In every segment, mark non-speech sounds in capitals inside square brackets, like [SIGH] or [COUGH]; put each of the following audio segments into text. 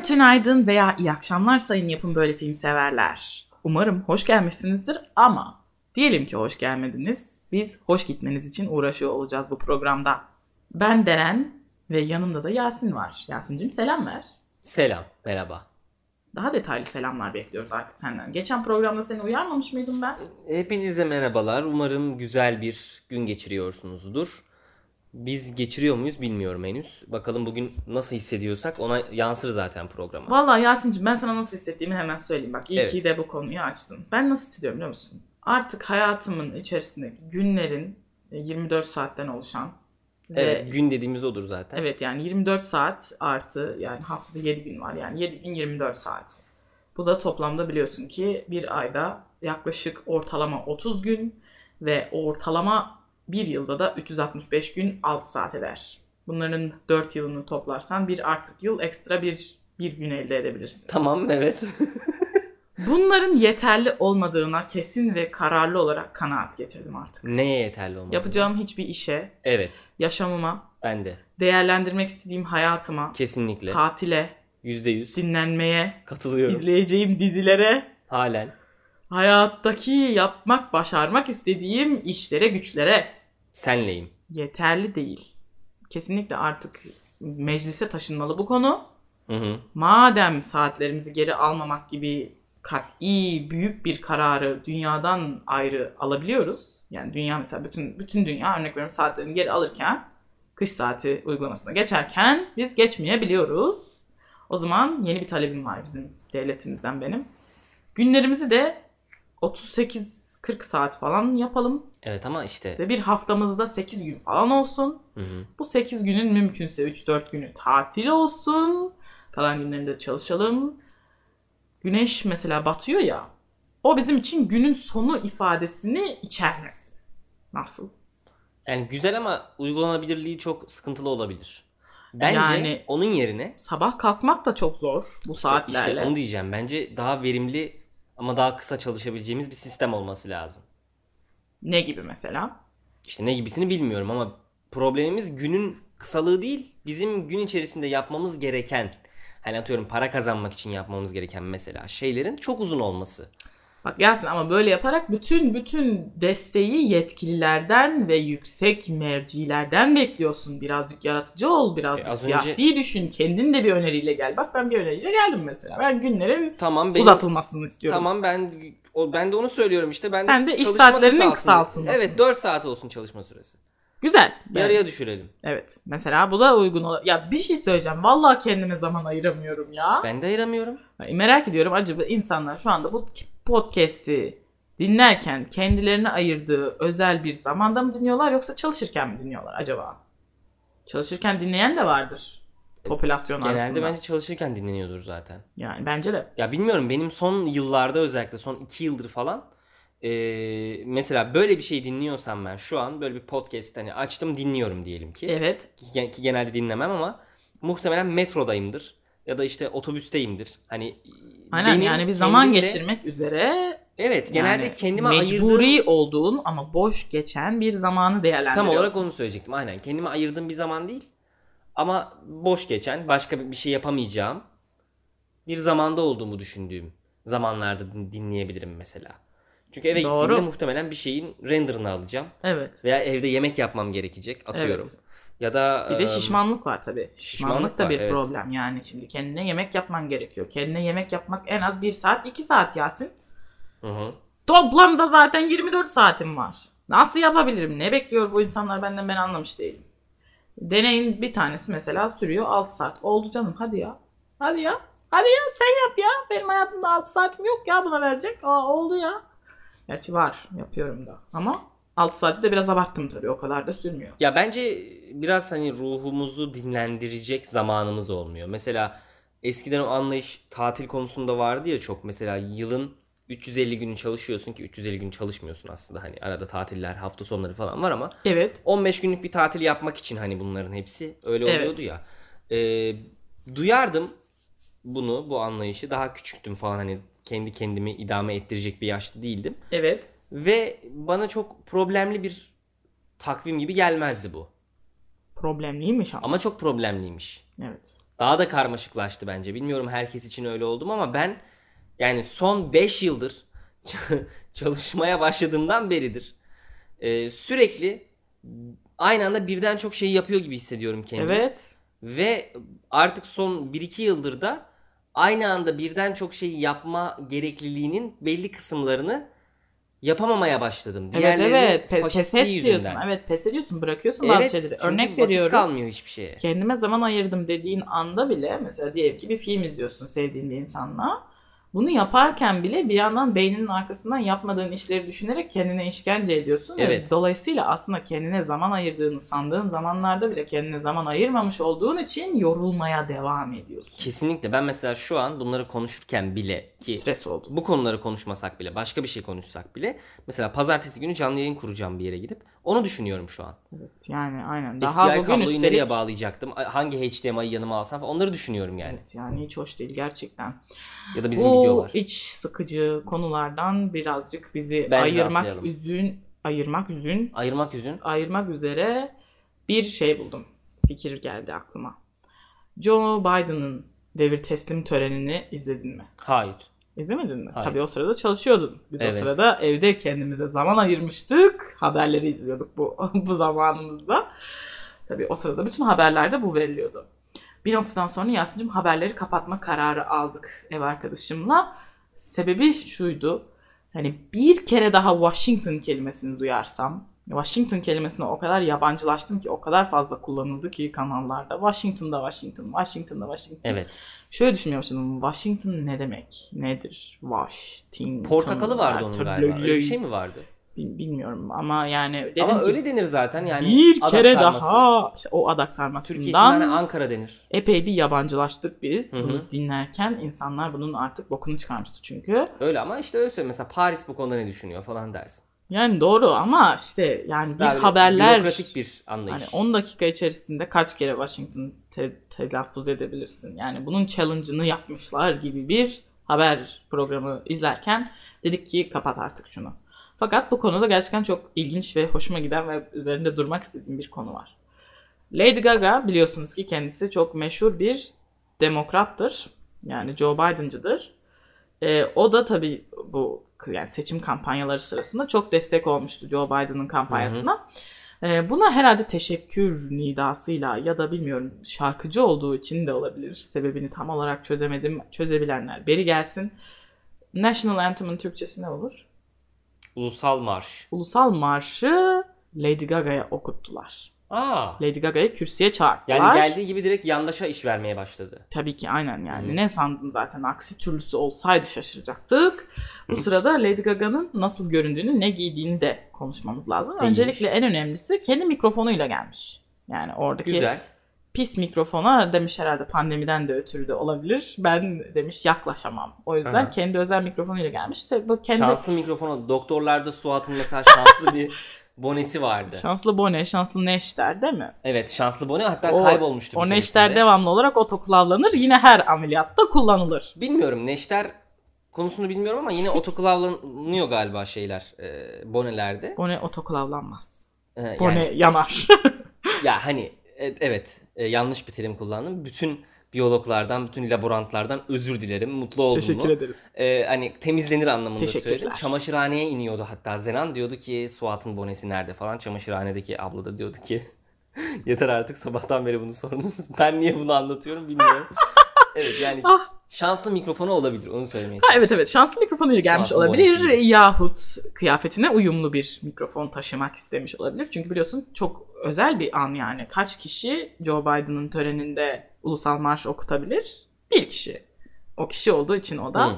Günaydın, tünaydın veya iyi akşamlar sayın yapın böyle film severler. Umarım hoş gelmişsinizdir ama diyelim ki hoş gelmediniz. Biz hoş gitmeniz için uğraşıyor olacağız bu programda. Ben Deren ve yanımda da Yasin var. Yasin'cim selam ver. Selam, merhaba. Daha detaylı selamlar bekliyoruz artık senden. Geçen programda seni uyarmamış mıydım ben? Hepinize merhabalar. Umarım güzel bir gün geçiriyorsunuzdur. Biz geçiriyor muyuz bilmiyorum henüz. Bakalım bugün nasıl hissediyorsak ona yansır zaten programa. Vallahi Yasin'cim ben sana nasıl hissettiğimi hemen söyleyeyim. Bak iyi Evet. ki de bu konuyu açtın. Ben nasıl hissediyorum biliyor musun? Artık hayatımın içerisindeki günlerin e, 24 saatten oluşan ve- Evet, gün dediğimiz odur zaten. Evet yani 24 saat artı yani haftada 7 gün var yani 7 gün 24 saat. Bu da toplamda biliyorsun ki bir ayda yaklaşık ortalama 30 gün ve ortalama bir yılda da 365 gün 6 saat eder. Bunların 4 yılını toplarsan bir artık yıl ekstra bir bir gün elde edebilirsin. Tamam, evet. [LAUGHS] Bunların yeterli olmadığına kesin ve kararlı olarak kanaat getirdim artık. Neye yeterli olmadı? Yapacağım hiçbir işe, Evet, yaşamıma, ben de. değerlendirmek istediğim hayatıma, Kesinlikle. tatile, Yüzde yüz. dinlenmeye, Katılıyorum. izleyeceğim dizilere, Halen. Hayattaki yapmak, başarmak istediğim işlere, güçlere Senleyim. yeterli değil. Kesinlikle artık meclise taşınmalı bu konu. Hı hı. Madem saatlerimizi geri almamak gibi kat'i büyük bir kararı dünyadan ayrı alabiliyoruz. Yani dünya mesela bütün bütün dünya örnek veriyorum saatlerini geri alırken kış saati uygulamasına geçerken biz geçmeyebiliyoruz. O zaman yeni bir talebim var bizim devletimizden benim. Günlerimizi de 38-40 saat falan yapalım Evet ama işte. ve bir haftamızda 8 gün falan olsun. Hı hı. Bu 8 günün mümkünse 3-4 günü tatil olsun. Kalan günlerinde çalışalım. Güneş mesela batıyor ya. O bizim için günün sonu ifadesini içermesin. Nasıl? Yani güzel ama uygulanabilirliği çok sıkıntılı olabilir. Bence Yani- onun yerine Sabah kalkmak da çok zor bu İşte, saatlerle. işte onu diyeceğim. Bence daha verimli ama daha kısa çalışabileceğimiz bir sistem olması lazım. Ne gibi mesela? İşte ne gibisini bilmiyorum ama problemimiz günün kısalığı değil, bizim gün içerisinde yapmamız gereken, hani atıyorum para kazanmak için yapmamız gereken mesela şeylerin çok uzun olması. Bak Yasin ama böyle yaparak bütün bütün desteği yetkililerden ve yüksek mercilerden bekliyorsun. Birazcık yaratıcı ol, birazcık E, az önce- siyasi düşün. Kendin de bir öneriyle gel. Bak ben bir öneriyle geldim mesela. Ben günlerin Tamam benim, uzatılmasını istiyorum. Tamam ben o, ben de onu söylüyorum işte. Ben Sen de iş saatlerinin kısaltılması. Evet 4 saat olsun çalışma süresi. Güzel. Yani, Yarıya düşürelim. Evet. Mesela bu da uygun olur. Ya bir şey söyleyeceğim. Vallahi kendime zaman ayıramıyorum ya. Ben de ayıramıyorum. Yani Merak ediyorum acaba insanlar şu anda bu podcast'i dinlerken kendilerine ayırdığı özel bir zamanda mı dinliyorlar yoksa çalışırken mi dinliyorlar acaba? Çalışırken dinleyen de vardır. Popülasyon Genelde arasında. bence çalışırken dinleniyordur zaten. Yani bence de. Ya bilmiyorum benim son yıllarda özellikle son iki yıldır falan eee, mesela böyle bir şey dinliyorsam ben şu an böyle bir podcast hani açtım dinliyorum diyelim ki. Evet. Ki, ki genelde dinlemem ama muhtemelen metrodayımdır ya da işte otobüsteyimdir. Hani Aynen benim yani bir zaman kendimle- geçirmek üzere Evet genelde yani kendime mecburi ayırdığım olduğun ama boş geçen bir zamanı değerlendiriyorsun. tam olarak onu söyleyecektim. Aynen kendime ayırdığım bir zaman değil ama boş geçen başka bir şey yapamayacağım bir zamanda olduğumu düşündüğüm zamanlarda din- dinleyebilirim mesela. Çünkü eve Doğru. gittiğimde muhtemelen bir şeyin renderını alacağım. Evet. Veya evde yemek yapmam gerekecek atıyorum. Evet. Ya da Bir de şişmanlık var tabii. Şişmanlık, şişmanlık da var, bir evet. problem yani şimdi kendine yemek yapman gerekiyor. Kendine yemek yapmak en az 1 saat 2 saat Yasin. Hı hı. Toplamda zaten 24 saatim var. Nasıl yapabilirim? Ne bekliyor bu insanlar benden ben anlamış değilim. Deneyin bir tanesi mesela sürüyor 6 saat. Oldu canım hadi ya. Hadi ya. Hadi ya sen yap ya. Benim hayatımda 6 saatim yok ya buna verecek. Aa oldu ya. Gerçi var yapıyorum da. Ama 6 saati de biraz abarttım tabii o kadar da sürmüyor. Ya bence biraz hani ruhumuzu dinlendirecek zamanımız olmuyor. Mesela eskiden o anlayış tatil konusunda vardı ya çok. Mesela yılın 350 günü çalışıyorsun ki 350 gün çalışmıyorsun aslında. Hani arada tatiller, hafta sonları falan var ama Evet. 15 günlük bir tatil yapmak için hani bunların hepsi öyle Evet. oluyordu ya. Ee, duyardım bunu, bu anlayışı. Daha küçüktüm falan hani kendi kendimi idame ettirecek bir yaşta değildim. Evet. Ve bana çok problemli bir takvim gibi gelmezdi bu. Problemliymiş ama. Ama çok problemliymiş. Evet. daha da karmaşıklaştı bence. Bilmiyorum herkes için öyle oldu mu ama ben yani son 5 yıldır [LAUGHS] çalışmaya başladığımdan beridir e, sürekli aynı anda birden çok şeyi yapıyor gibi hissediyorum kendimi. Evet. Ve artık son 1-2 yıldır da aynı anda birden çok şeyi yapma gerekliliğinin belli kısımlarını yapamamaya başladım. Evet evet. Pe- pes et yüzünden. diyorsun. Evet pes ediyorsun. Bırakıyorsun bazı Evet, şeyleri. çünkü Örnek vakit veriyorum. kalmıyor hiçbir şeye. Kendime zaman ayırdım dediğin anda bile mesela diyelim ki bir film izliyorsun sevdiğin bir insanla. Bunu yaparken bile bir yandan beyninin arkasından yapmadığın işleri düşünerek kendine işkence ediyorsun. ve Evet. dolayısıyla aslında kendine zaman ayırdığını sandığın zamanlarda bile kendine zaman ayırmamış olduğun için yorulmaya devam ediyorsun. Kesinlikle ben mesela şu an bunları konuşurken bile ki Stres oldu. bu konuları konuşmasak bile başka bir şey konuşsak bile mesela pazartesi günü canlı yayın kuracağım bir yere gidip onu düşünüyorum şu an. Evet, yani aynen. Daha SDI bugün kabloyu üstelik... nereye bağlayacaktım? Hangi HDMI'yi yanıma alsam falan onları düşünüyorum yani. Evet yani hiç hoş değil gerçekten. Ya da bizim Bu videolar. iç sıkıcı konulardan birazcık bizi Bence ayırmak üzün ayırmak üzün Ayırmak yüzün. ayırmak üzere bir şey buldum. Fikir geldi aklıma. Joe Biden'ın devir teslim törenini izledin mi? Hayır. İzlemedin mi? Hayır. Tabii o sırada çalışıyordun. Biz Evet. o sırada evde kendimize zaman ayırmıştık. Haberleri izliyorduk bu [LAUGHS] bu zamanımızda. Tabii o sırada bütün haberlerde bu veriliyordu. Bir noktadan sonra Yasin'cim haberleri kapatma kararı aldık ev arkadaşımla. Sebebi şuydu. Hani bir kere daha Washington kelimesini duyarsam Washington kelimesine o kadar yabancılaştım ki o kadar fazla kullanıldı ki kanallarda. Washington'da Washington, Washington'da Washington. Evet. Şöyle düşünmüyorum şimdi Washington ne demek? Nedir? Washington. Portakalı vardı onun galiba. Öyle bir şey mi vardı? Bil- Bilmiyorum ama yani Ama ki öyle denir zaten yani. bir kere daha işte o adak Türkiye için hani Ankara denir. epey bir yabancılaştık biz. Hı hı. Bunu dinlerken insanlar bunun artık bokunu çıkarmıştı çünkü. Öyle ama işte öyle söyle. Mesela Paris bu konuda ne düşünüyor falan dersin. Yani doğru ama işte yani bir böyle haberler Bürokratik bir anlayış. Hani 10 dakika içerisinde kaç kere Washington te- telaffuz edebilirsin? Yani bunun challenge'ını yapmışlar gibi bir haber programı izlerken dedik ki kapat artık şunu. Fakat bu konuda gerçekten çok ilginç ve hoşuma giden ve üzerinde durmak istediğim bir konu var. Lady Gaga biliyorsunuz ki kendisi çok meşhur bir demokrattır. Yani Joe Biden'cıdır. Ee, o da tabii bu yani seçim kampanyaları sırasında çok destek olmuştu Joe Biden'ın kampanyasına. Ee, buna herhalde teşekkür nidasıyla ya da bilmiyorum şarkıcı olduğu için de olabilir. Sebebini tam olarak çözemedim. Çözebilenler beri gelsin. National Anthem'ın Türkçesi ne olur? Ulusal marş. Ulusal Marşı Lady Gaga'ya okuttular. Aa. Lady Gaga'yı kürsüye çağırdılar. Yani geldiği gibi direkt yandaşa iş vermeye başladı. Tabii ki aynen yani. Hı. Ne sandın zaten aksi türlüsü olsaydı şaşıracaktık. Bu sırada Lady Gaga'nın nasıl göründüğünü, ne giydiğini de konuşmamız lazım. İyiymiş. Öncelikle en önemlisi kendi mikrofonuyla gelmiş. Yani oradaki Güzel. pis mikrofona demiş herhalde pandemiden de ötürü de olabilir. Ben demiş yaklaşamam. O yüzden Aha. kendi özel mikrofonuyla gelmiş. İşte bu kendi Şanslı mikrofonu. Doktorlarda Suat'ın mesela şanslı bir [LAUGHS] bonesi vardı. şanslı bone, şanslı neşter değil mi? Evet şanslı bone hatta O- kaybolmuştu O neşter devamlı olarak otoklavlanır. Yine her ameliyatta kullanılır. Bilmiyorum neşter konusunu bilmiyorum ama yine otoklavlanıyor galiba şeyler e, bonelerde. Bone otoklavlanmaz. E, yani- Bone yanar. Ya hani e- evet e, yanlış bir terim kullandım. Bütün biyologlardan, bütün laborantlardan özür dilerim. Mutlu oldum Teşekkür mu? ederiz. E, hani temizlenir anlamında söyledim. Çamaşırhaneye iniyordu hatta Zenan diyordu ki Suat'ın bonesi nerede falan. Çamaşırhanedeki abla da diyordu ki [LAUGHS] yeter artık sabahtan beri bunu sorunuz. Ben niye bunu anlatıyorum bilmiyorum. [LAUGHS] evet yani Ah. şanslı mikrofonu olabilir onu söylemeye Ha, evet evet şanslı mikrofonuyla gelmiş Suat'ın olabilir bonesiyle. yahut kıyafetine uyumlu bir mikrofon taşımak istemiş olabilir. Çünkü biliyorsun çok özel bir an yani. Kaç kişi Joe Biden'ın töreninde ulusal marş okutabilir? Bir kişi. O kişi olduğu için o da Hı.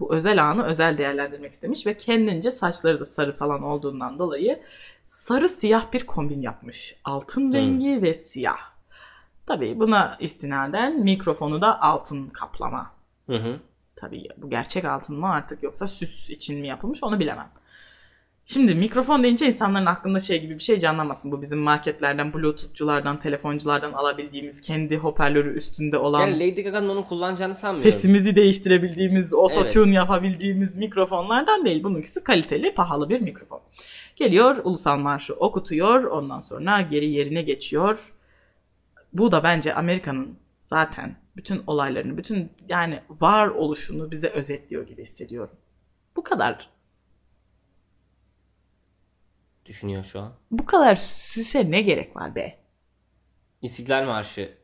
bu özel anı özel değerlendirmek istemiş ve kendince saçları da sarı falan olduğundan dolayı sarı siyah bir kombin yapmış. Altın Hı. rengi ve siyah. Tabii buna istinaden mikrofonu da altın kaplama. Hı hı. Tabii bu gerçek altın mı artık yoksa süs için mi yapılmış onu bilemem. Şimdi mikrofon deyince insanların aklında şey gibi bir şey canlanmasın. Bu bizim marketlerden, bluetoothculardan, telefonculardan alabildiğimiz kendi hoparlörü üstünde olan Yani Lady Gaga'nın onu kullanacağını sanmıyorum. sesimizi değiştirebildiğimiz, ototune Evet. yapabildiğimiz mikrofonlardan değil. Bununkisi kaliteli, pahalı bir mikrofon. Geliyor, ulusal marşı okutuyor, ondan sonra geri yerine geçiyor. Bu da bence Amerika'nın zaten bütün olaylarını, bütün yani var oluşunu bize özetliyor gibi hissediyorum. Bu kadar. Düşünüyor şu an. Bu kadar süse ne gerek var be? İstiklal Marşı.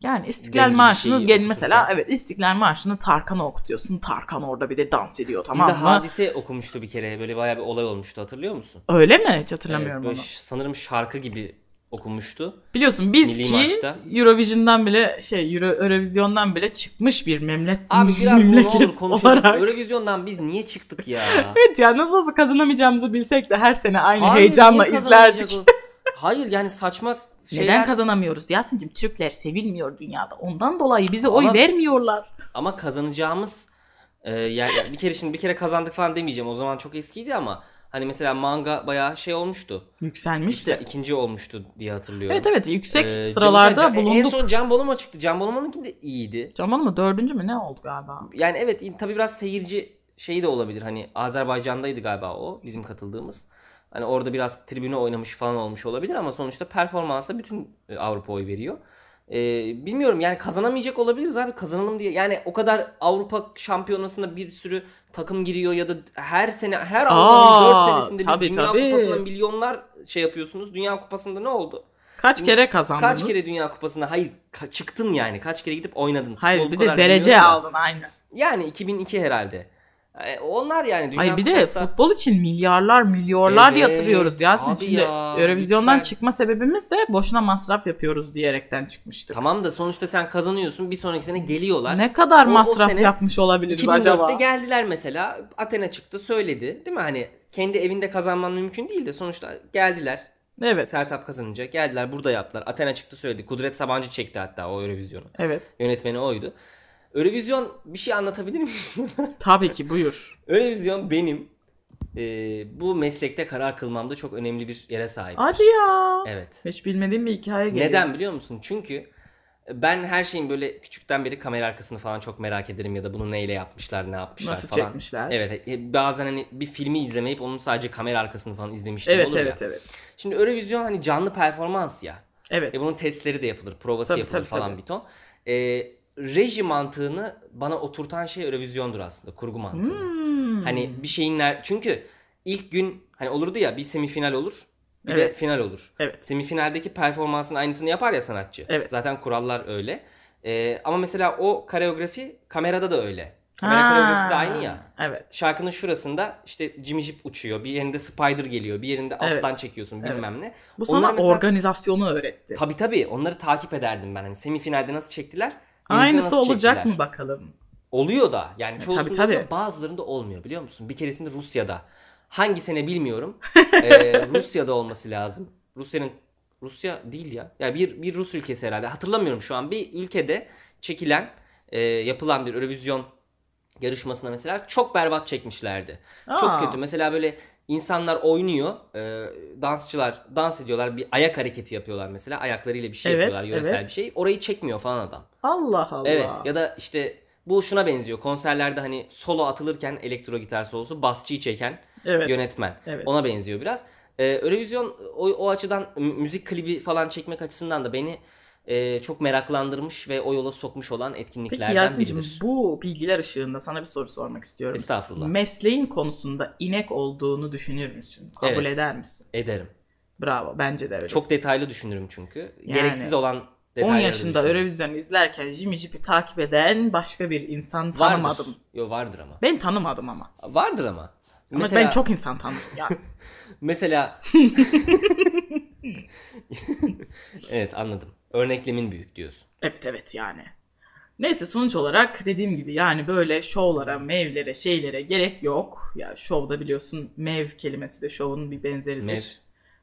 Yani İstiklal Dengi Marşı'nı şeyi gel okuturken. mesela evet İstiklal Marşı'nı Tarkan'a okutuyorsun. Tarkan orada bir de dans ediyor tamam mı? Hadise okumuştu bir kere. Böyle bayağı bir olay olmuştu hatırlıyor musun? Öyle mi? Hiç hatırlamıyorum Evet, onu. sanırım şarkı gibi okumuştu. Biliyorsun biz Milli ki Marş'ta. Eurovision'dan bile şey Euro, Eurovision'dan bile çıkmış bir memleket Abi biraz bunu memleket olur konuşalım. olarak. Eurovision'dan biz niye çıktık ya? [LAUGHS] Evet ya nasıl olsa kazanamayacağımızı bilsek de her sene aynı Hayır, heyecanla izlerdik. [LAUGHS] Hayır yani saçma şeyler. Neden kazanamıyoruz Yasin'cim? Türkler sevilmiyor dünyada. Ondan dolayı bize oy Ama- vermiyorlar. Ama kazanacağımız e, yani bir kere şimdi bir kere kazandık falan demeyeceğim. O zaman çok eskiydi ama hani mesela manga bayağı şey olmuştu. Yükselmişti. Yüksel, ikinci olmuştu diye hatırlıyorum. Evet evet yüksek Ee, sıralarda En bulunduk. son Can Bonomo çıktı. Can Bonomo'nunki de iyiydi. Caman mı dördüncü mü ne oldu galiba? Yani evet tabii biraz seyirci şeyi de olabilir. Hani Azerbaycan'daydı galiba o bizim katıldığımız. Hani orada biraz tribüne oynamış falan olmuş olabilir ama sonuçta performansa bütün e, Avrupa oy veriyor. Ee, bilmiyorum yani kazanamayacak olabiliriz abi kazanalım diye. Yani o kadar Avrupa şampiyonasında bir sürü takım giriyor ya da her sene her Avrupa'nın 4 Aa, senesinde tabii, bir Dünya tabii. Kupası'nda milyonlar şey yapıyorsunuz. Dünya Kupası'nda ne oldu? Kaç kere kazandınız? Kaç kere Dünya Kupası'nda hayır ka- çıktın yani. Kaç kere gidip oynadın. Hayır Futbol bir de derece aldın aynen. Yani 2002 herhalde. E, onlar yani Dünya Hayır bir de Kupası da- futbol için milyarlar milyarlar Evet, yatırıyoruz Yasin. abi Şimdi ya, Eurovision'dan lütfen. çıkma sebebimiz de boşuna masraf yapıyoruz diyerekten çıkmıştık. Tamam da sonuçta sen kazanıyorsun. Bir sonraki sene geliyorlar. Ne kadar O- o masraf sene yapmış olabiliriz 2004'te acaba? geldiler mesela. Athena çıktı söyledi. Değil mi? Hani kendi evinde kazanman mümkün değil de sonuçta geldiler. Evet. Sertap kazanınca geldiler burada yaptılar. Athena çıktı söyledi. Kudret Sabancı çekti hatta o Eurovision'u. Evet. Yönetmeni oydu. Eurovision bir şey anlatabilir miyim? [LAUGHS] Tabii ki buyur. Eurovision benim e, bu meslekte karar kılmamda çok önemli bir yere sahip. Hadi ya. Evet. Hiç bilmediğim bir hikaye geliyor. Neden biliyor musun? Çünkü ben her şeyin böyle küçükten beri kamera arkasını falan çok merak ederim ya da bunu neyle yapmışlar, ne yapmışlar Nasıl falan. çekmişler? Evet, e, bazen hani bir filmi izlemeyip onun sadece kamera arkasını falan izlemiştim Evet olur evet ya. evet. Şimdi Eurovision hani canlı performans ya. Evet. E bunun testleri de yapılır, provası Tabii, yapılır tabii, falan tabii. bir ton. E, reji mantığını bana oturtan şey Eurovision'dur aslında, kurgu mantığı. Hmm. Hani bir şeyin ner- çünkü ilk gün hani olurdu ya bir semifinal olur. Bir de Evet. final olur. Evet. Semifinaldeki performansın aynısını yapar ya sanatçı. Evet. Zaten kurallar öyle. Ee, ama mesela o koreografi kamerada da öyle. Kamera Ha, koreografisi de aynı ya. Evet. Şarkının şurasında işte Jimmy Jeep uçuyor. Bir yerinde Spider geliyor. Bir yerinde Evet. alttan çekiyorsun bilmem ne. Bu sana mesela- organizasyonu öğretti. Tabii tabii onları takip ederdim ben. Hani semifinalde nasıl çektiler? Aynısı olacak mı bakalım? Oluyor da. Yani çoğusunda tabii, tabii. oluyor, bazılarında olmuyor biliyor musun? Bir keresinde Rusya'da. Hangi sene bilmiyorum. Ee, [LAUGHS] Rusya'da olması lazım. Rusya'nın Rusya değil ya. Ya bir bir Rus ülkesi herhalde. Hatırlamıyorum şu an. Bir ülkede çekilen, e, yapılan bir Eurovision yarışmasına mesela çok berbat çekmişlerdi. Çok Aa. kötü. Mesela böyle insanlar oynuyor, e, dansçılar dans ediyorlar, bir ayak hareketi yapıyorlar mesela. Ayaklarıyla bir şey Evet, yapıyorlar, yöresel evet. bir şey. Orayı çekmiyor falan adam. Allah Allah. Evet ya da işte bu şuna benziyor. Konserlerde hani solo atılırken elektro gitar solosu basçıyı çeken Evet. yönetmen. Evet. Ona benziyor biraz. Ee, Eurovision o, o açıdan mü- müzik klibi falan çekmek açısından da beni e, çok meraklandırmış ve o yola sokmuş olan Peki etkinliklerden Yasin'cim biridir. bu bilgiler ışığında sana bir soru sormak istiyorum. Estağfurullah. Mesleğin konusunda inek olduğunu düşünür müsün? Kabul Evet. eder misin? Ederim. Bravo bence de öyle. Çok detaylı düşünürüm çünkü. Yani Gereksiz olan 10 detayları yaşında. Eurovision izlerken Jimmy Jeep'i takip eden başka bir insan Vardır. tanımadım. Yo vardır ama. Ben tanımadım ama. Vardır ama. Ama Mesela, ben çok insan tanıdım ya. [LAUGHS] Mesela [LAUGHS] [LAUGHS] Evet anladım. Örneklemin büyük diyorsun. evet evet yani. Neyse sonuç olarak dediğim gibi yani böyle şovlara, mevlere, şeylere gerek yok. Ya şovda biliyorsun mev kelimesi de şovun bir benzeridir. Mev.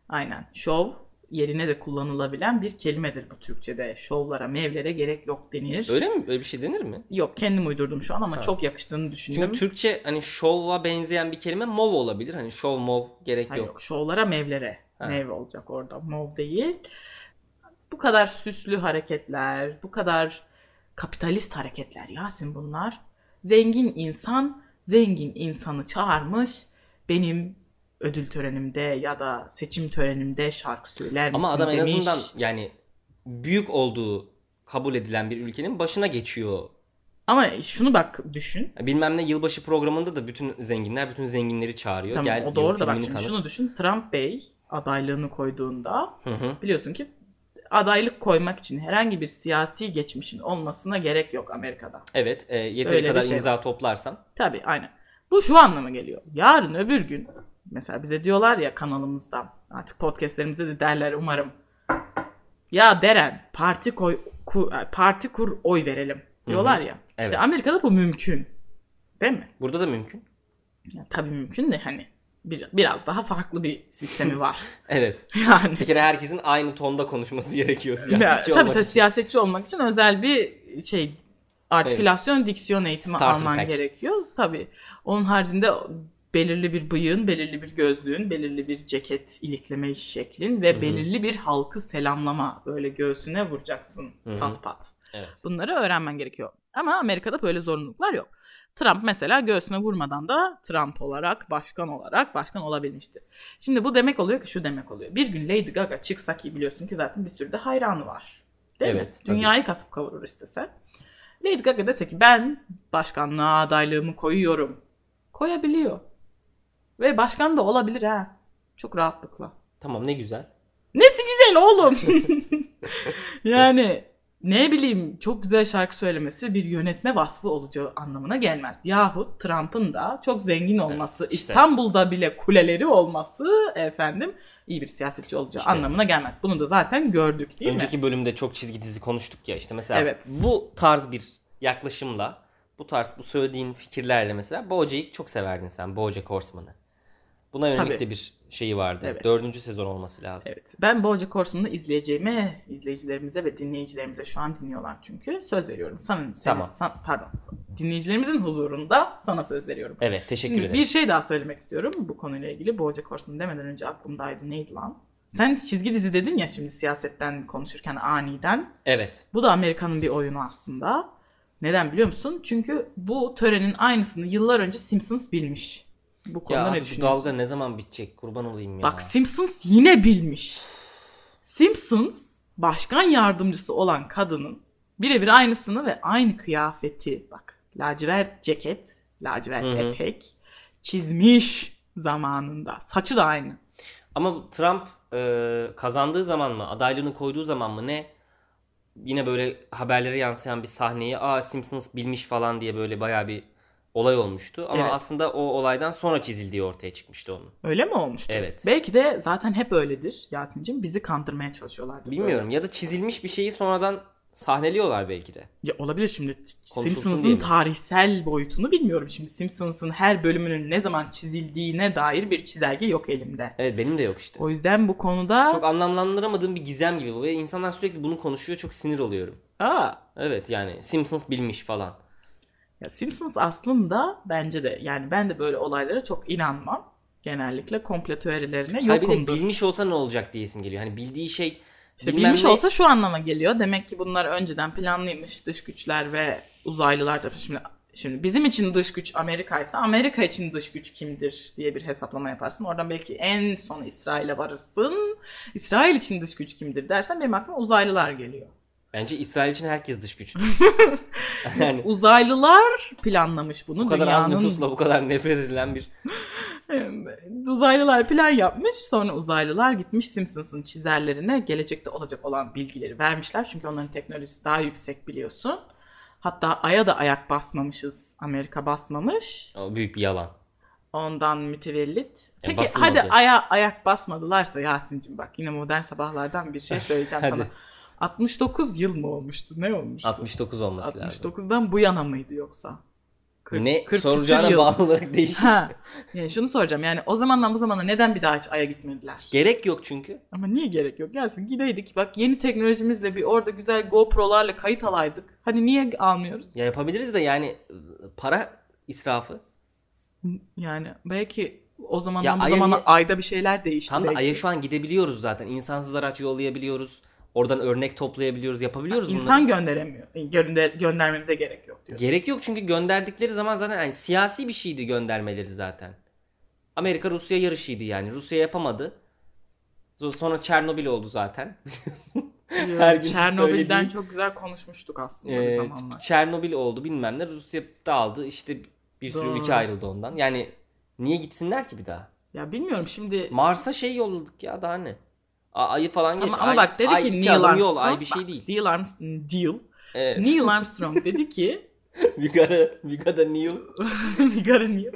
Aynen. Şov yerine de kullanılabilen bir kelimedir bu Türkçe'de. Şovlara, mevlere gerek yok denir. Öyle mi? Öyle bir şey denir mi? Yok kendim uydurdum şu an ama Ha. çok yakıştığını düşündüm. Çünkü Türkçe hani şova benzeyen bir kelime mov olabilir. Hani şov mov gerek Hayır, yok. yok. Şovlara mevlere. Ha. Mev olacak orada. Mov değil. Bu kadar süslü hareketler, bu kadar kapitalist hareketler Yasin bunlar. Zengin insan zengin insanı çağırmış. Benim ödül törenimde ya da seçim törenimde şarkı söyler misin Ama adam en demiş. azından yani büyük olduğu kabul edilen bir ülkenin başına geçiyor. Ama şunu bak düşün. Bilmem ne yılbaşı programında da bütün zenginler bütün zenginleri çağırıyor. Tamam Gel o doğru da bak şimdi tanıt. şunu düşün. Trump Bey adaylığını koyduğunda Hı hı. biliyorsun ki adaylık koymak için herhangi bir siyasi geçmişin olmasına gerek yok Amerika'da. Evet, e, yeteri Öyle kadar şey imza toplarsan. Tabii aynen. Bu şu anlama geliyor. Yarın öbür gün mesela bize diyorlar ya kanalımızda artık podcastlerimizde de derler umarım. Ya Deren parti koy ku- e, parti kur oy verelim diyorlar ya. Evet. İşte Amerika'da bu mümkün. Değil mi? Burada da mümkün. Yani tabii mümkün de hani bir, biraz daha farklı bir sistemi var. [LAUGHS] Evet. yani Bir kere herkesin aynı tonda konuşması gerekiyor Ya, siyasetçi tabii olmak tabii için. siyasetçi olmak için özel bir şey artikülasyon, diksiyon eğitimi Starter alman pack. gerekiyor. Tabii. Onun haricinde belirli bir bıyığın, belirli bir gözlüğün, belirli bir ceket ilikleme şeklin ve Hı hı. belirli bir halkı selamlama böyle göğsüne vuracaksın Hı hı. pat pat. Evet. Bunları öğrenmen gerekiyor. Ama Amerika'da böyle zorunluluklar yok. Trump mesela göğsüne vurmadan da Trump olarak, başkan olarak başkan olabilmişti. Şimdi bu demek oluyor ki şu demek oluyor. Bir gün Lady Gaga çıksa ki biliyorsun ki zaten bir sürü de hayranı var. Değil mi? Evet, tabii. Dünyayı kasıp kavurur istese. Lady Gaga dese ki ben başkanlığa adaylığımı koyuyorum. Koyabiliyor. Ve başkan da olabilir ha. Çok rahatlıkla. Tamam ne güzel. Nesi güzel oğlum. [LAUGHS] yani ne bileyim çok güzel şarkı söylemesi bir yönetme vasfı olacağı anlamına gelmez. Yahut Trump'ın da çok zengin olması, Evet, işte. İstanbul'da bile kuleleri olması efendim iyi bir siyasetçi olacağı İşte. anlamına gelmez. Bunu da zaten gördük değil Önceki mi? bölümde çok çizgi dizi konuştuk ya işte mesela Evet. bu tarz bir yaklaşımla bu tarz bu söylediğin fikirlerle mesela Bojack'i çok severdin sen Bojack Horseman'ı. Buna yönelik Tabii. de bir şeyi vardı. Evet. Dördüncü sezon olması lazım. Evet. Ben Bojack Horseman'ı izleyeceğime, izleyicilerimize ve dinleyicilerimize şu an dinliyorlar çünkü söz veriyorum. Sana, senin- Tamam. san- pardon. Dinleyicilerimizin huzurunda sana söz veriyorum. Evet teşekkür Şimdi ederim. bir şey daha söylemek istiyorum bu konuyla ilgili. Bojack Horseman demeden önce aklımdaydı neydi lan? Sen çizgi dizi dedin ya şimdi siyasetten konuşurken aniden. Evet. Bu da Amerika'nın bir oyunu aslında. Neden biliyor musun? Çünkü bu törenin aynısını yıllar önce Simpsons bilmiş. Bu konuda Ya ne abi bu düşünüyorsun? dalga ne zaman bitecek kurban olayım ya. Bak Simpsons yine bilmiş. Simpsons başkan yardımcısı olan kadının birebir aynısını ve aynı kıyafeti bak lacivert ceket, lacivert Hı hı. etek çizmiş zamanında. Saçı da aynı. Ama Trump e, kazandığı zaman mı adaylığını koyduğu zaman mı ne yine böyle haberlere yansıyan bir sahneyi aa Simpsons bilmiş falan diye böyle baya bir olay olmuştu. Ama Evet. aslında o olaydan sonra çizildiği ortaya çıkmıştı onun. Öyle mi olmuştu? Evet. Belki de zaten hep öyledir Yasin'cim. Bizi kandırmaya çalışıyorlardı. Bilmiyorum ya da çizilmiş bir şeyi sonradan sahneliyorlar belki de. Ya olabilir şimdi Simpsons'ın tarihsel boyutunu bilmiyorum. Şimdi Simpsons'ın her bölümünün ne zaman çizildiğine dair bir çizelge yok elimde. Evet benim de yok işte. O yüzden bu konuda Çok anlamlandıramadığım bir gizem gibi bu ve insanlar sürekli bunu konuşuyor çok sinir oluyorum. Aa, Evet yani Simpsons bilmiş falan. Ya Simpsons aslında bence de yani ben de böyle olaylara çok inanmam. Genellikle komplo teorilerine Hayır bir de yokumdur. bilmiş olsa ne olacak diyesim geliyor. Hani bildiği şey İşte bilmem bilmiş ne- olsa şu anlama geliyor. Demek ki bunlar önceden planlıymış dış güçler ve uzaylılar tarafı. Şimdi şimdi bizim için dış güç Amerika ise Amerika için dış güç kimdir diye bir hesaplama yaparsın. Oradan belki en son İsrail'e varırsın. İsrail için dış güç kimdir dersen benim aklıma uzaylılar geliyor. Bence İsrail için herkes dış güçlü. [LAUGHS] yani Uzaylılar planlamış bunu. bu kadar az Dünyanın- nüfusla bu kadar nefret edilen bir [LAUGHS] Uzaylılar plan yapmış. Sonra uzaylılar gitmiş Simpsons'ın çizerlerine gelecekte olacak olan bilgileri vermişler. Çünkü onların teknolojisi daha yüksek biliyorsun. Hatta Ay'a da ayak basmamışız. Amerika basmamış. o büyük bir yalan. Ondan mütevellit. Peki basılmadı. hadi Ay'a ayak basmadılarsa Yasin'cim bak yine modern sabahlardan bir şey söyleyeceğim [LAUGHS] Hadi. Sana. 69 yıl mı olmuştu? Ne olmuştu? 69 olması lazım. 69'dan bu yana mıydı yoksa? Kırk- Ne kırk küsür soracağına yıl. bağlı olarak [LAUGHS] değişir. Ha. Yani şunu soracağım yani o zamandan bu zamana neden bir daha hiç Ay'a gitmediler? Gerek yok çünkü. Ama niye gerek yok? Gelsin gideydik. Bak yeni teknolojimizle bir orada güzel GoPro'larla kayıt alaydık. Hani niye almıyoruz? Ya yapabiliriz de yani para israfı. Yani belki o zamandan Ya bu Ay'a zamana niye- ayda bir şeyler değişti. Tam da belki. Ay'a şu an gidebiliyoruz zaten. İnsansız araç yollayabiliyoruz. Oradan örnek toplayabiliyoruz. Yapabiliyoruz bunları. İnsan gönderemiyor. Gönder göndermemize gerek yok diyor. Gerek yok çünkü gönderdikleri zaman zaten yani siyasi bir şeydi göndermeleri zaten. Amerika Rusya yarışıydı yani. Rusya yapamadı. Sonra Çernobil oldu zaten. [LAUGHS] Her gün Çernobil'den söylediği- çok güzel konuşmuştuk aslında bir Ee, zamanlar. Çernobil oldu bilmem ne. Rusya dağıldı. İşte bir sürü Doğru. ülke ayrıldı ondan. Yani niye gitsinler ki bir daha? Ya bilmiyorum şimdi Mars'a şey yolladık ya daha ne? Ayı falan geç. ama, ama Ay- bak dedi ay ki Neil Armstrong. yol ay bir şey bak, değil. Neil Armstrong, Deal. Evet. Neil Armstrong [LAUGHS] dedi ki we gotta, we gotta Neil. [LAUGHS] Migara Neil.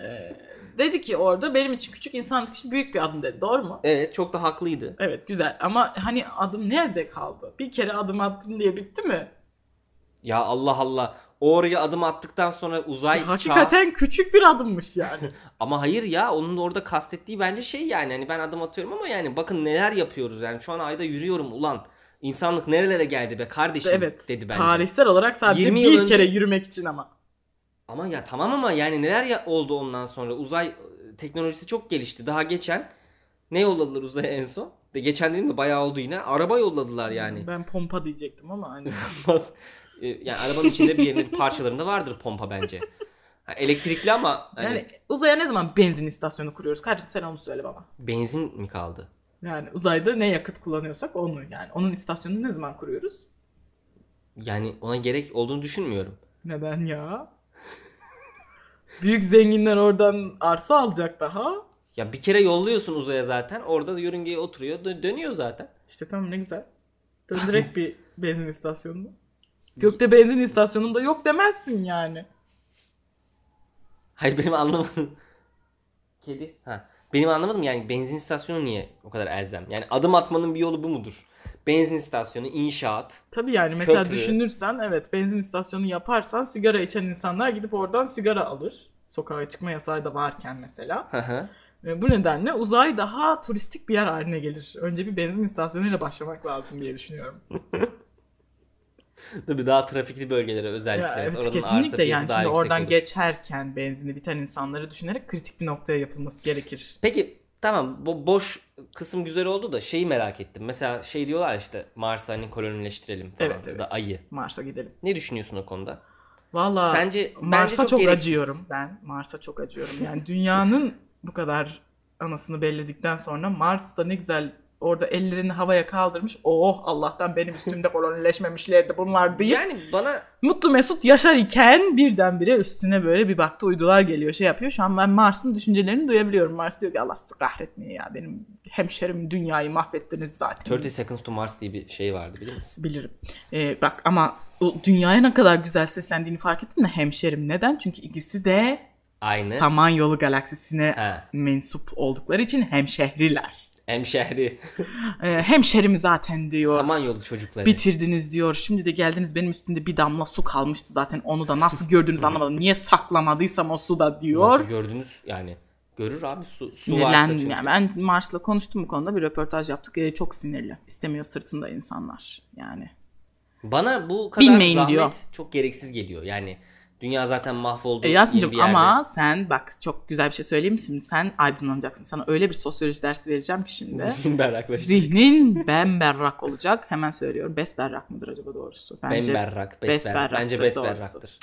Ee, dedi ki orada benim için küçük insanlık için büyük bir adım dedi. Doğru mu? Evet çok da haklıydı. Evet güzel ama hani adım nerede kaldı? Bir kere adım attın diye bitti mi? Ya Allah Allah. Oraya adım attıktan sonra uzay çağı- Hakikaten küçük bir adımmış yani. [LAUGHS] Ama hayır ya onun orada kastettiği bence şey yani hani ben adım atıyorum ama yani bakın neler yapıyoruz yani şu an ayda yürüyorum ulan. İnsanlık nerelere geldi be kardeşim evet. dedi bence. Tarihsel olarak sadece 20 bir önce- kere yürümek için ama. Ama ya tamam ama yani neler ya oldu ondan sonra uzay e, teknolojisi çok gelişti. Daha geçen ne yolladılar uzaya en son? De geçen dedim de bayağı oldu yine. Araba yolladılar yani. Ben pompa diyecektim ama hani. [LAUGHS] Bas- e, yani arabanın içinde bir yerinde bir parçalarında vardır pompa bence. Ha, elektrikli ama hani Yani uzaya ne zaman benzin istasyonu kuruyoruz? Kardeşim sen onu söyle bana. benzin mi kaldı? Yani uzayda ne yakıt kullanıyorsak onu yani. Onun istasyonunu ne zaman kuruyoruz? Yani ona gerek olduğunu düşünmüyorum. Neden ya? [LAUGHS] Büyük zenginler oradan arsa alacak daha. Ya bir kere yolluyorsun uzaya zaten. Orada da yörüngeye oturuyor. dö- dönüyor zaten. İşte tamam ne güzel. Döndürek bir benzin istasyonunu. Gökte benzin istasyonunda yok demezsin yani. Hayır benim anlamadım. Kedi. Ha. Benim anlamadım yani benzin istasyonu niye o kadar elzem? Yani adım atmanın bir yolu bu mudur? Benzin istasyonu, inşaat. Tabii yani mesela Köprü. düşünürsen evet benzin istasyonu yaparsan sigara içen insanlar gidip oradan sigara alır. Sokağa çıkma yasağı da varken mesela. Hı hı. E, Bu nedenle uzay daha turistik bir yer haline gelir. Önce bir benzin istasyonuyla başlamak lazım diye düşünüyorum. [LAUGHS] [LAUGHS] Tabii daha trafikli bölgelere özellikle. Ya, evet, Oranın kesinlikle yani şimdi oradan olur. geçerken benzini biten insanları düşünerek kritik bir noktaya yapılması gerekir. Peki tamam bu boş kısım güzel oldu da şeyi merak ettim. Mesela şey diyorlar işte Mars'ı hani kolonileştirelim falan Evet, evet. da ayı. Mars'a gidelim. Ne düşünüyorsun o konuda? Valla Sence Mars'a çok, çok, gereksiz. acıyorum ben. Mars'a çok acıyorum. Yani dünyanın bu kadar anasını belledikten sonra Mars'ta ne güzel orada ellerini havaya kaldırmış. Oh Allah'tan benim üstümde kolonileşmemişlerdi bunlar deyip Yani bana mutlu mesut yaşar iken birdenbire üstüne böyle bir baktı uydular geliyor şey yapıyor. Şu an ben Mars'ın düşüncelerini duyabiliyorum. Mars diyor ki Allah sizi kahretmiyor ya benim hemşerim dünyayı mahvettiniz zaten. 30 Seconds to Mars diye bir şey vardı bilir misin? Bilirim. Ee, bak ama o dünyaya ne kadar güzel seslendiğini fark ettin mi? Hemşerim. Neden? Çünkü ikisi de Aynı. Samanyolu galaksisine Ha. mensup oldukları için hemşehriler. Hemşehri. Ee, hemşerim zaten diyor. Samanyolu çocukları. Bitirdiniz diyor. Şimdi de geldiniz benim üstümde bir damla su kalmıştı zaten. Onu da nasıl gördünüz [LAUGHS] anlamadım. Niye saklamadıysam o suda diyor. Nasıl gördünüz yani? Görür abi su, su varsa çünkü. Yani ben Mars'la konuştum bu konuda bir röportaj yaptık. Ee, çok sinirli. İstemiyor sırtında insanlar. Yani. Bana bu kadar Bilmeyin zahmet diyor. çok gereksiz geliyor. Yani dünya zaten mahvoldu. E Yasin'cim ama sen bak çok güzel bir şey söyleyeyim mi şimdi? Sen aydınlanacaksın. Sana öyle bir sosyoloji dersi vereceğim ki şimdi. Zihin [LAUGHS] berraklaşacak. Zihnin bemberrak olacak. Hemen söylüyorum. Besberrak mıdır acaba doğrusu? Bence. Bemberrak, besberrak. Bence besberraktır.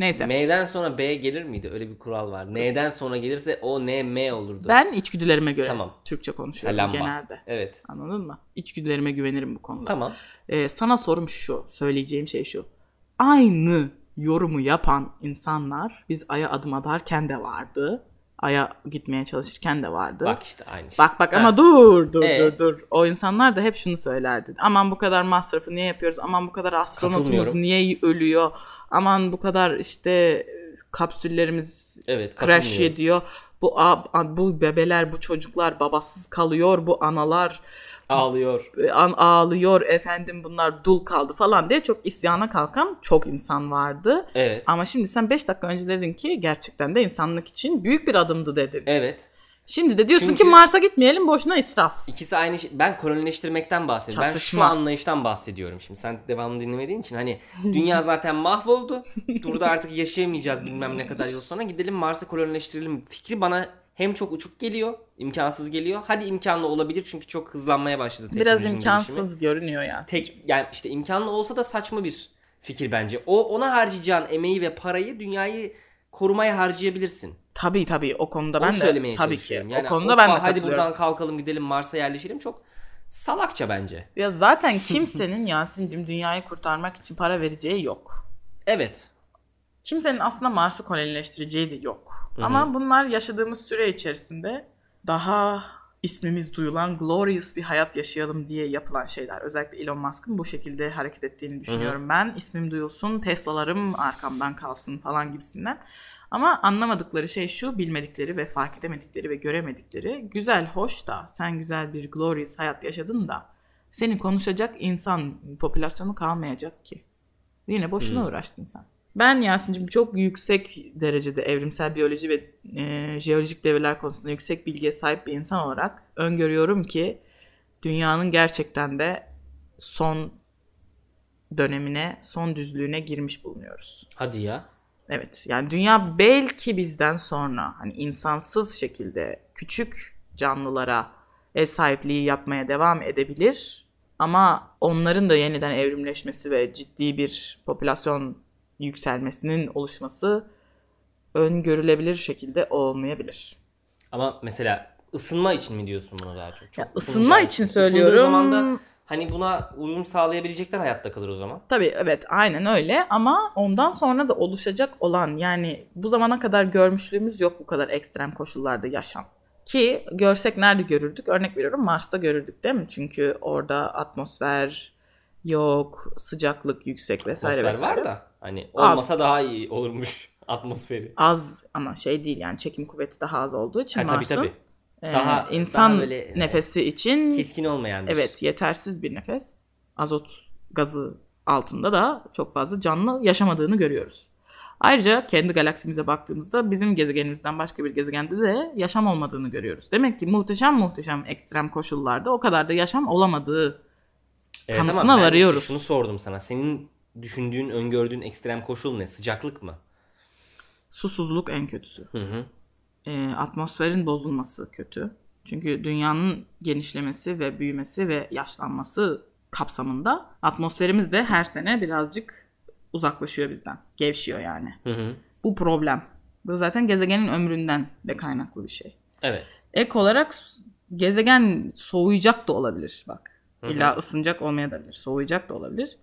Neyse. M'den sonra B gelir miydi? Öyle bir kural var. N'den sonra gelirse o N M olurdu. Ben içgüdülerime göre Tamam. Türkçe konuşuyorum Lamba. genelde. Evet. Anladın mı? İçgüdülerime güvenirim bu konuda. Tamam. Ee, sana sorum şu. Söyleyeceğim şey şu. Aynı yorumu yapan insanlar biz Ay'a adım atarken de vardı. Ay'a gitmeye çalışırken de vardı. Bak işte aynı şey. Bak bak Ha. ama dur dur Ee? dur dur. O insanlar da hep şunu söylerdi. Aman bu kadar masrafı niye yapıyoruz? Aman bu kadar astronotumuz niye ölüyor? Aman bu kadar işte kapsüllerimiz Evet crash ediyor. Bu bu bebeler, bu çocuklar babasız kalıyor. Bu analar Ağlıyor. e, an ağlıyor. Efendim bunlar dul kaldı falan diye çok isyana kalkan çok insan vardı. Evet. Ama şimdi sen 5 dakika önce dedin ki gerçekten de insanlık için büyük bir adımdı dedin. Evet. Şimdi de diyorsun Çünkü- ki Mars'a gitmeyelim boşuna israf. İkisi aynı şey. Ben kolonileştirmekten bahsediyorum. Ben şu Çatışma. anlayıştan bahsediyorum şimdi. Sen devamlı dinlemediğin için hani dünya [LAUGHS] zaten mahvoldu. Burada artık yaşayamayacağız bilmem ne kadar yıl sonra. Gidelim Mars'a kolonileştirelim. Fikri bana hem çok uçuk geliyor, imkansız geliyor. Hadi imkanlı olabilir çünkü çok hızlanmaya başladı Biraz teknolojinin imkansız gelişimi. görünüyor yani. Tek yani işte imkanlı olsa da saçma bir fikir bence. O ona harcayacağın emeği ve parayı dünyayı korumaya harcayabilirsin. Tabii tabii o konuda Onu ben de söylemeye tabii ki çalışıyorum. o Yani konuda ben de hadi buradan kalkalım gidelim Mars'a yerleşelim çok salakça bence. Ya zaten kimsenin [LAUGHS] Yasin'cim dünyayı kurtarmak için para vereceği yok. Evet. Kimsenin aslında Mars'ı kolonileştireceği de yok. Ama bunlar yaşadığımız süre içerisinde daha ismimiz duyulan glorious bir hayat yaşayalım diye yapılan şeyler. Özellikle Elon Musk'ın bu şekilde hareket ettiğini düşünüyorum ben. İsmim duyulsun, Tesla'larım arkamdan kalsın falan gibisinden. Ama anlamadıkları şey şu, bilmedikleri ve fark edemedikleri ve göremedikleri. Güzel, hoş da sen güzel bir glorious hayat yaşadın da seni konuşacak insan popülasyonu kalmayacak ki. Yine boşuna uğraştın sen. Ben Yasin'cim çok yüksek derecede evrimsel biyoloji ve e, jeolojik devreler konusunda yüksek bilgiye sahip bir insan olarak öngörüyorum ki dünyanın gerçekten de son dönemine, son düzlüğüne girmiş bulunuyoruz. Hadi ya. Evet yani dünya belki bizden sonra hani insansız şekilde küçük canlılara ev sahipliği yapmaya devam edebilir. Ama onların da yeniden evrimleşmesi ve ciddi bir popülasyon yükselmesinin oluşması öngörülebilir şekilde olmayabilir. Ama mesela ısınma için mi diyorsun bunu daha çok? çok Ya, ısınma için Isındığı söylüyorum. zaman da hani buna uyum sağlayabilecekler hayatta kalır o zaman. Tabii evet aynen öyle ama ondan sonra da oluşacak olan yani bu zamana kadar görmüşlüğümüz yok bu kadar ekstrem koşullarda yaşam. Ki görsek nerede görürdük? Örnek veriyorum Mars'ta görürdük değil mi? Çünkü orada atmosfer yok, sıcaklık yüksek vesaire Atmosfer vesaire. var da hani Az. olmasa daha iyi olurmuş [LAUGHS] atmosferi. Az ama şey değil yani çekim kuvveti daha az olduğu için Ha, tabii Mars'ın tabii. e, Daha- insan daha böyle, nefesi için Keskin olmayan bir Evet yetersiz bir nefes. Azot gazı altında da çok fazla canlı yaşamadığını görüyoruz. Ayrıca kendi galaksimize baktığımızda bizim gezegenimizden başka bir gezegende de yaşam olmadığını görüyoruz. Demek ki muhteşem muhteşem ekstrem koşullarda o kadar da yaşam olamadığı Evet kanısına ama ben işte varıyoruz. şunu sordum sana. Senin düşündüğün, öngördüğün ekstrem koşul ne? Sıcaklık mı? susuzluk en kötüsü. Hı hı. E, atmosferin bozulması kötü. Çünkü dünyanın genişlemesi ve büyümesi ve yaşlanması kapsamında atmosferimiz de her sene birazcık uzaklaşıyor bizden. Gevşiyor yani. Hı hı. Bu problem. Bu zaten gezegenin ömründen de kaynaklı bir şey. Evet. Ek olarak gezegen soğuyacak da olabilir bak. Hı hı. İlla ısınacak olmayabilir. Soğuyacak da olabilir.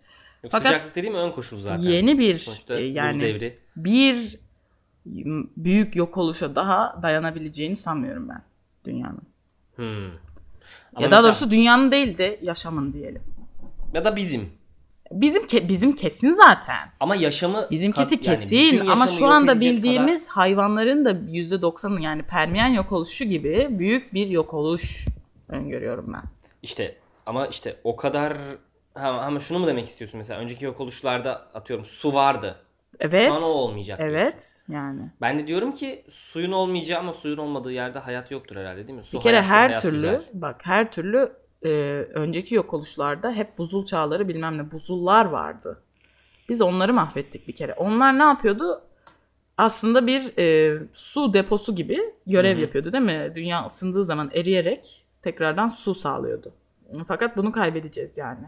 Yok, Fakat sıcaklık dediğim ön koşul zaten. Yeni bir Sonuçta e, yani devri. bir büyük yok oluşa daha dayanabileceğini sanmıyorum ben dünyanın. Hmm. Ama ya daha mesela- doğrusu dünyanın değil de yaşamın diyelim. ya da bizim. Bizim ke- bizim kesin zaten. Ama yaşamı Bizimkisi yani kesin bütün ama şu anda bildiğimiz hayvanların da %90'ı yani Permiyen yok oluşu gibi büyük bir yok oluş öngörüyorum ben. kadar işte ama işte o kadar ha, ama şunu mu demek istiyorsun mesela önceki yok oluşlarda atıyorum su vardı. Evet. Şu an o olmayacak diyorsun. Evet. Yani. Ben de diyorum ki suyun olmayacağı ama suyun olmadığı yerde hayat yoktur herhalde değil mi? Su Bir kere hayattır, her hayat türlü güzel. bak her türlü e, önceki yok oluşlarda hep buzul çağları bilmem ne buzullar vardı. Biz onları mahvettik bir kere. Onlar ne yapıyordu? Aslında bir e, su deposu gibi görev Hı hı. yapıyordu değil mi? Dünya ısındığı zaman eriyerek tekrardan su sağlıyordu. Fakat bunu kaybedeceğiz yani.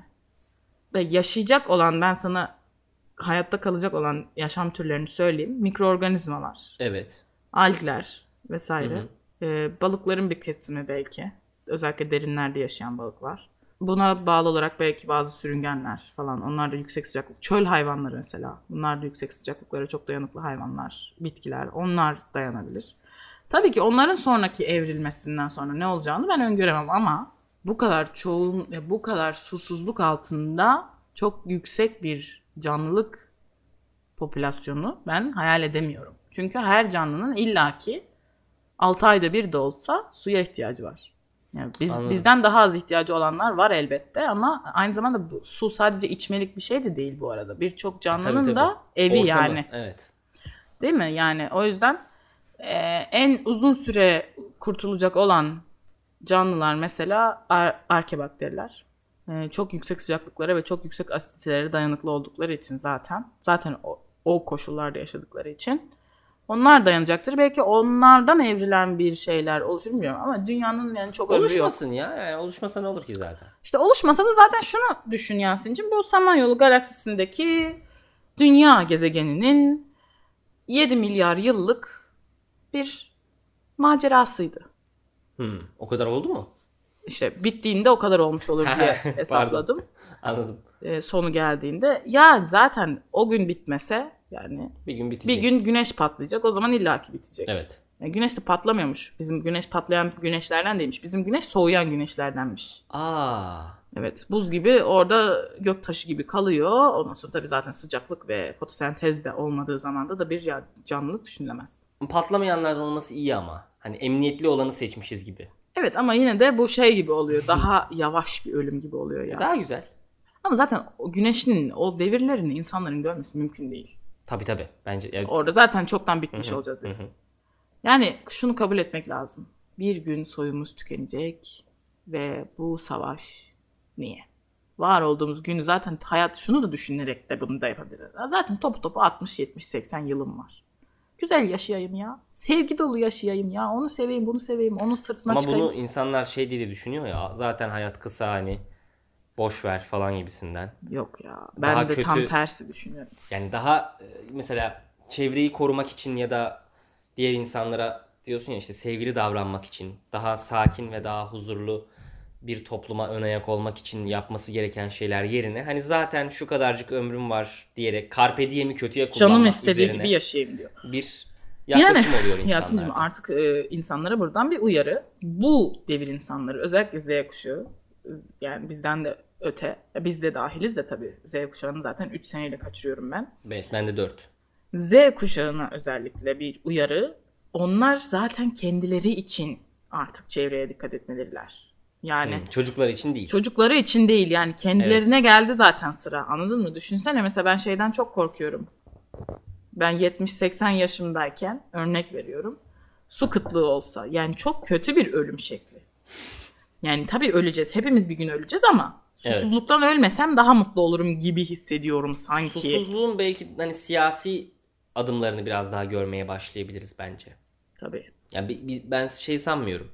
Yaşayacak olan ben sana hayatta kalacak olan yaşam türlerini söyleyeyim. Mikroorganizmalar, Evet. algler vesaire. Hı hı. Ee, balıkların bir kesimi belki. Özellikle derinlerde yaşayan balıklar. Buna bağlı olarak belki bazı sürüngenler falan. Onlar da yüksek sıcaklık. Çöl hayvanları mesela. Bunlar da yüksek sıcaklıklara çok dayanıklı hayvanlar. Bitkiler. Onlar dayanabilir. Tabii ki onların sonraki evrilmesinden sonra ne olacağını ben öngöremem ama bu kadar çoğun ve bu kadar susuzluk altında çok yüksek bir canlılık popülasyonu ben hayal edemiyorum. Çünkü her canlının illaki 6 ayda bir de olsa suya ihtiyacı var. Yani biz Anladım. bizden daha az ihtiyacı olanlar var elbette ama aynı zamanda bu su sadece içmelik bir şey de değil bu arada. Birçok canlının Tabii, tabii. da evi Ortamı, yani. Evet. Değil mi? Yani o yüzden e, en uzun süre kurtulacak olan canlılar mesela ar- arkebakteriler. E, çok yüksek sıcaklıklara ve çok yüksek asititelere dayanıklı oldukları için zaten zaten o, o koşullarda yaşadıkları için onlar dayanacaktır. Belki onlardan evrilen bir şeyler oluşur bilmiyorum ama dünyanın yani çok ömrü yok. Oluşmasın ya. Yani oluşmasa ne olur ki zaten? İşte oluşmasa da zaten şunu düşün Yasin'cim. Bu Samanyolu galaksisindeki dünya gezegeninin 7 milyar yıllık bir macerasıydı. Hmm. O kadar oldu mu? işte bittiğinde o kadar olmuş olur diye [LAUGHS] hesapladım. Anladım. E, sonu geldiğinde ya zaten o gün bitmese yani Bir gün bitecek. bir gün güneş patlayacak o zaman illaki bitecek. Evet. Yani güneş de patlamıyormuş. Bizim güneş patlayan güneşlerden değilmiş. Bizim güneş soğuyan güneşlerdenmiş. Aa. Evet buz gibi orada gök taşı gibi kalıyor. Ondan sonra tabii zaten sıcaklık ve fotosentez de olmadığı zamanda da bir canlılık düşünülemez. Patlamayanlardan olması iyi ama. Hani emniyetli olanı seçmişiz gibi. Evet ama yine de bu şey gibi oluyor. Daha [LAUGHS] yavaş bir ölüm gibi oluyor ya. Daha güzel. Ama zaten o güneşin o devirlerini insanların görmesi mümkün değil. Tabii tabii. Bence yani Orada zaten çoktan bitmiş olacağız biz. Yani şunu kabul etmek lazım. Bir gün soyumuz tükenecek ve bu savaş niye? Var olduğumuz günü zaten hayat şunu da düşünerek de bunu da yapabiliriz. Zaten topu topu 60 70 80 yılım var. Güzel yaşayayım ya. Sevgi dolu yaşayayım ya. Onu seveyim, bunu seveyim, onun sırtına ama çıkayım. bunu insanlar şey diye düşünüyor ya. Zaten hayat kısa hani boş ver falan gibisinden. Yok ya. Ben Daha de tam kötü- tersi düşünüyorum. Yani daha e, mesela çevreyi korumak için ya da diğer insanlara diyorsun ya işte sevgili davranmak için daha sakin ve daha huzurlu bir topluma ön ayak olmak için yapması gereken şeyler yerine hani zaten şu kadarcık ömrüm var diyerek carpe diem'i kötüye kullanmak Canım istediği üzerine gibi yaşayayım diyor. bir yaklaşım oluyor [LAUGHS] Yasin'cim insanlarda. artık e, insanlara buradan bir uyarı. Bu devir insanları özellikle Z kuşağı e, yani bizden de öte biz de dahiliz de tabii Z kuşağını zaten 3 seneyle kaçırıyorum ben. Evet ben de 4. Z kuşağına özellikle bir uyarı. Onlar zaten kendileri için artık çevreye dikkat etmeliler. Yani Çocuklar için değil. çocukları için değil yani kendilerine geldi zaten sıra anladın mı? Düşünsene mesela ben şeyden çok korkuyorum. Ben 70-80 yaşımdayken örnek veriyorum. Su kıtlığı olsa yani çok kötü bir ölüm şekli. Yani tabii öleceğiz. Hepimiz bir gün öleceğiz ama Evet. susuzluktan ölmesem daha mutlu olurum gibi hissediyorum sanki. Susuzluğun belki hani siyasi adımlarını biraz daha görmeye başlayabiliriz bence. Tabii. Yani ben şey sanmıyorum.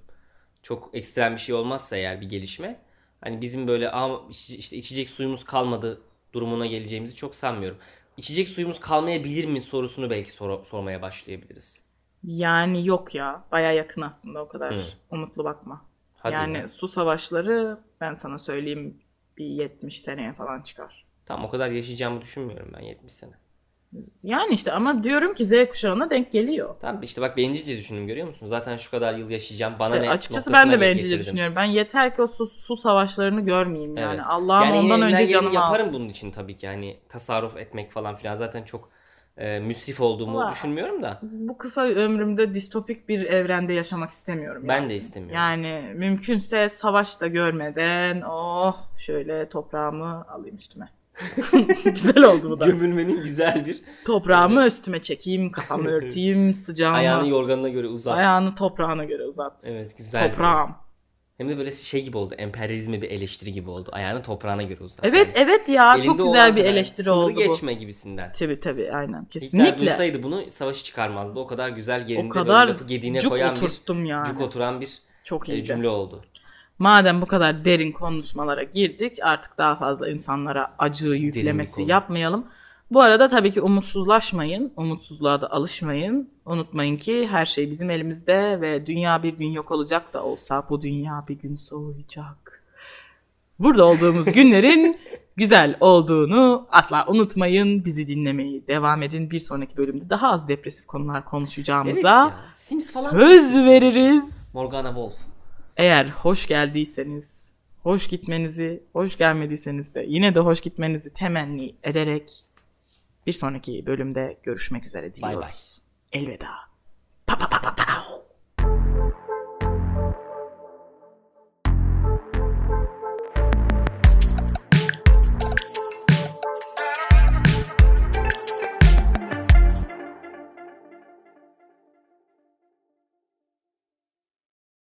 Çok ekstrem bir şey olmazsa eğer bir gelişme. Hani bizim böyle "Aa, iç- işte içecek suyumuz kalmadı durumuna geleceğimizi çok sanmıyorum. İçecek suyumuz kalmayabilir mi sorusunu belki sor- sormaya başlayabiliriz. Yani yok ya. Baya yakın aslında o kadar Hı. umutlu bakma. Hadi yani ya. su savaşları ben sana söyleyeyim bir 70 seneye falan çıkar. Tam o kadar yaşayacağımı düşünmüyorum ben 70 sene. Yani işte ama diyorum ki Z kuşağına denk geliyor. Tamam işte bak bencilce düşündüm görüyor musun? Zaten şu kadar yıl yaşayacağım. Bana İşte ne açıkçası ben de bencilce getirdim. düşünüyorum. Ben yeter ki o su, su savaşlarını görmeyeyim yani. Evet. Allah'ım yani ondan önce canımı yaparım alsın. bunun için tabii ki. Hani tasarruf etmek falan filan zaten çok e, müsrif olduğumu Ama- düşünmüyorum da. Bu kısa ömrümde distopik bir evrende yaşamak istemiyorum. Ben Yasin. de istemiyorum. Yani mümkünse savaş da görmeden oh şöyle toprağımı alayım üstüme. [LAUGHS] Güzel oldu bu da. Gömülmenin güzel bir Toprağımı üstüme çekeyim, kafamı [LAUGHS] örteyim, sıcağımı. ayağını yorganına göre uzat. Ayağını toprağına göre uzat. Evet güzel. Toprağım. Hem de böyle şey gibi oldu. Emperyalizme bir eleştiri gibi oldu. Ayağını toprağına göre uzat. Evet Yani evet ya elinde çok güzel bir eleştiri sınırı oldu bu. geçme gibisinden. Tabii tabii aynen İlkler kesinlikle. duysaydı bunu savaşı çıkarmazdı. O kadar güzel yerinde O kadar böyle lafı gediğine koyan bir yani. cuk oturan bir Çok e, iyiydi. cümle oldu. Madem bu kadar derin konuşmalara girdik artık daha fazla insanlara acı yüklemesi yapmayalım. Bu arada tabii ki umutsuzlaşmayın. Umutsuzluğa da alışmayın. Unutmayın ki her şey bizim elimizde ve dünya bir gün yok olacak da olsa bu dünya bir gün soğuyacak. Burada olduğumuz [LAUGHS] günlerin güzel olduğunu asla unutmayın. Bizi dinlemeyi devam edin. Bir sonraki bölümde daha az depresif konular Evet konuşacağımıza ya. Sims falan. söz veririz. Morgana Wolf. Eğer hoş geldiyseniz, hoş gitmenizi, hoş gelmediyseniz de yine de hoş gitmenizi temenni ederek bir sonraki bölümde görüşmek üzere diliyoruz. bay. Elveda. Pa pa pa pa pa.